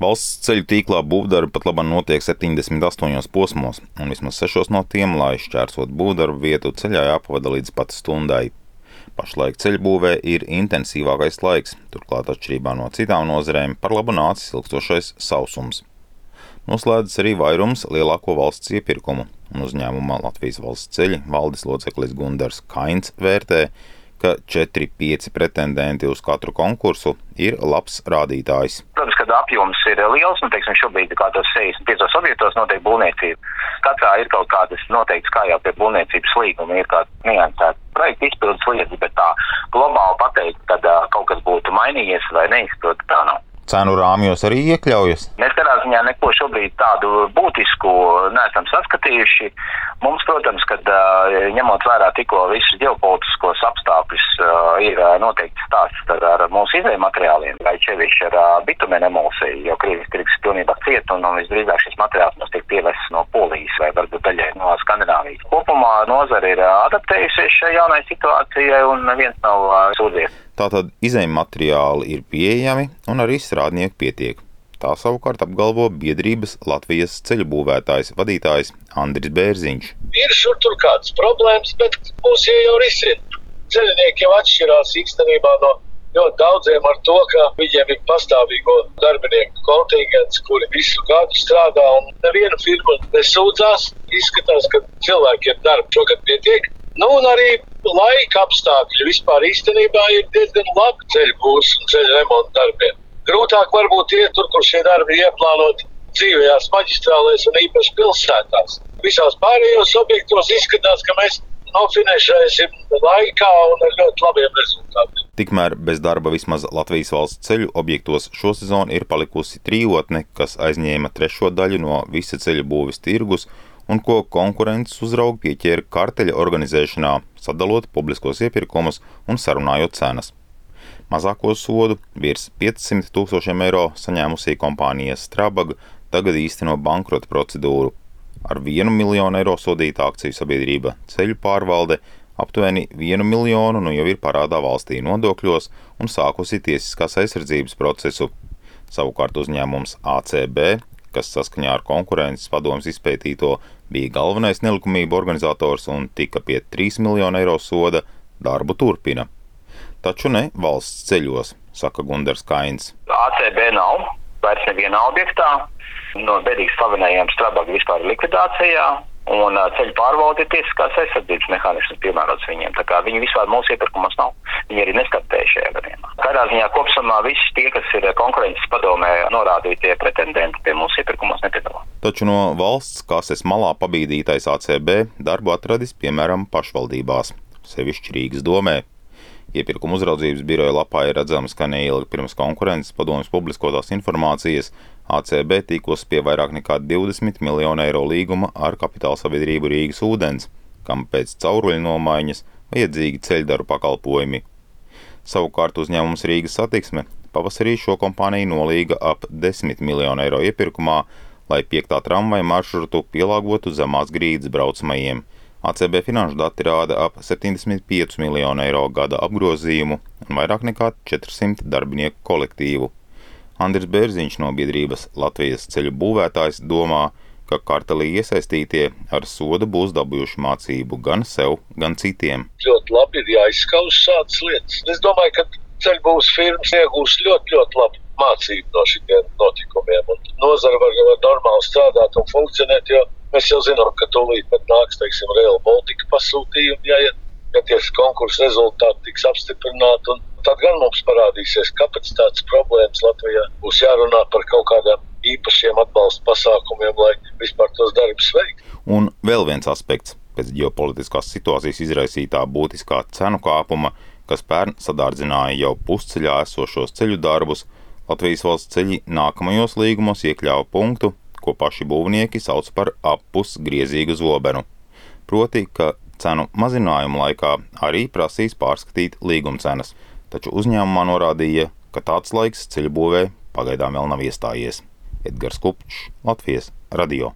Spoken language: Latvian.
Valsts ceļu tīklā būvdarbi pat labāk notiek 78 posmos, un vismaz 6 no tiem, lai šķērsot būvdarbu vietu, ceļā jāpavada līdz pat stundai. Pašlaik ceļbūvē ir intensīvākais laiks, turklāt atšķirībā no citām nozarēm par labu nācis ilgstošais sausums. Noslēdzas arī vairums lielāko valsts iepirkumu, un uzņēmuma Latvijas valsts ceļi valdes loceklis Gundars Kains vērtē, ka 4-5 pretendenti uz katru konkursu ir labs rādītājs. Kad apjoms ir liels, nu, teiksim, šobrīd kādos 65 objektos notiek būvniecība. Katrā ir kaut kādas noteiktas, kā jau pie būvniecības līguma, ir kāda niansēta projekta izpildes lietas, bet tā globāli pateikt, kad uh, kaut kas būtu mainījies vai neizprotu, tā nav cenu rāmjos arī iekļaujas? Mēs katrā ziņā neko šobrīd tādu būtisku neesam saskatījuši. Mums, protams, kad ņemot vērā tikko visus ģeopolitiskos apstākļus, ir noteikti stāsts ar, ar mūsu izējuma materiāliem, vai čevišķi ar bitumēnu emulsiju, jo Krievijas tirgus pilnībā ciet un, un visdrīzāk šis materiāls mums tiek pievests no Polijas vai varbūt daļai no Skandināvijas. Kopumā nozara ir adaptējusies šai jaunai situācijai un viens nav sūdzies. Tātad izējuma materiāli ir pieejami un arī strādnieku pietiek. Tā savukārt apgalvo biedrības Latvijas ceļu būvētājs vadītājs Andris Bērziņš. Ir šur tur kādas problēmas, bet mūs jau risina. Ceļinieki jau atšķirās īstenībā no ļoti daudziem ar to, ka viņiem ir pastāvīgo darbinieku kontingents, kuri visu gadu strādā un neviena firma nesūdzās. Izskatās, ka cilvēkiem darba šogad pietiek. Nu, un arī laika apstākļi vispār īstenībā ir diezgan labi ceļu būs un ceļu remonta darbiem. Grūtāk varbūt iet tur, kur šie darbi ir ieplānoti dzīvajās maģistrālēs un īpaši pilsētās. Visās pārējos objektos izskatās, ka mēs nofinēšēsim laikā un ar ļoti labiem rezultātiem. Tikmēr bez darba vismaz Latvijas valsts ceļu objektos šo sezonu ir palikusi trijotne, kas aizņēma trešo daļu no visa ceļu būves tirgus un ko konkurences uzraugi pieķēra karteļa organizēšanā, sadalot publiskos iepirkumus un sarunājot cenas. Mazāko sodu virs 500 tūkstošiem eiro saņēmusī kompānija Strabag tagad īsteno bankrota procedūru. Ar 1 miljonu eiro sodīta akciju sabiedrība ceļu pārvalde aptuveni 1 miljonu nu jau ir parādā valstī nodokļos un sākusi tiesiskās aizsardzības procesu. Savukārt uzņēmums ACB kas saskaņā ar konkurences padomus izpētīto bija galvenais nelikumību organizators un tika pie 3 miljonu eiro soda, darbu turpina. Taču ne valsts ceļos, saka Gundars Kains. ACB nav vairs nevienā objektā. No bedīgi slavenajiem Strabaga vispār likvidācijā, Un ceļu pārvalde ir tiesiskās aizsardzības mehānisms piemērots viņiem. Tā kā viņi vispār mūsu iepirkumos nav. Viņi arī neskatēja šajā gadījumā. Katrā ziņā kopumā visi tie, kas ir konkurences padomē norādītie pretendenti pie mūsu iepirkumos nepiedalās. Taču no valsts kases malā pabīdītais ACB darbu atradis piemēram pašvaldībās, sevišķi Rīgas domē. Iepirkuma uzraudzības biroja lapā ir redzams, ka neilgi pirms konkurences padomjas publiskotās informācijas ACB tikos pie vairāk nekā 20 miljonu eiro līguma ar kapitāla sabiedrību Rīgas ūdens, kam pēc cauruļu nomaiņas vajadzīgi ceļdaru pakalpojumi. Savukārt uzņēmums Rīgas satiksme pavasarī šo kompāniju nolīga ap 10 miljonu eiro iepirkumā, lai piektā tramvaja maršrutu pielāgotu zemās grīdas braucamajiem. ACB finanšu dati rāda ap 75 miljonu eiro gada apgrozījumu un vairāk nekā 400 darbinieku kolektīvu. Andris Bērziņš no biedrības Latvijas ceļu būvētājs domā, ka kartelī iesaistītie ar sodu būs dabūjuši mācību gan sev, gan citiem. Ļoti labi ir jāizskauž šādas lietas. Es domāju, ka ceļbūvs firmas iegūs ļoti, ļoti labu mācību no šiem notikumiem. Nozara var, var normāli strādāt un funkcionēt, jo Mēs jau zinām, ka tūlīt pat nāks, teiksim, Real Baltica pasūtījumi, ja, ja tie konkursu rezultāti tiks apstiprināti. Tad gan mums parādīsies kapacitātes problēmas Latvijā. Būs jārunā par kaut kādām īpašiem atbalsta pasākumiem, lai vispār tos darbus veiktu. Un vēl viens aspekts pēc ģeopolitiskās situācijas izraisītā būtiskā cenu kāpuma, kas pērn sadārdzināja jau pusceļā esošos ceļu darbus, Latvijas valsts ceļi nākamajos līgumos iekļāva punktu, ko paši būvnieki sauc par appus griezīgu zobenu. Proti, ka cenu mazinājumu laikā arī prasīs pārskatīt līgumcenas, taču uzņēmumā norādīja, ka tāds laiks ceļbūvē pagaidām vēl nav iestājies. Edgars Kupčs, Latvijas radio.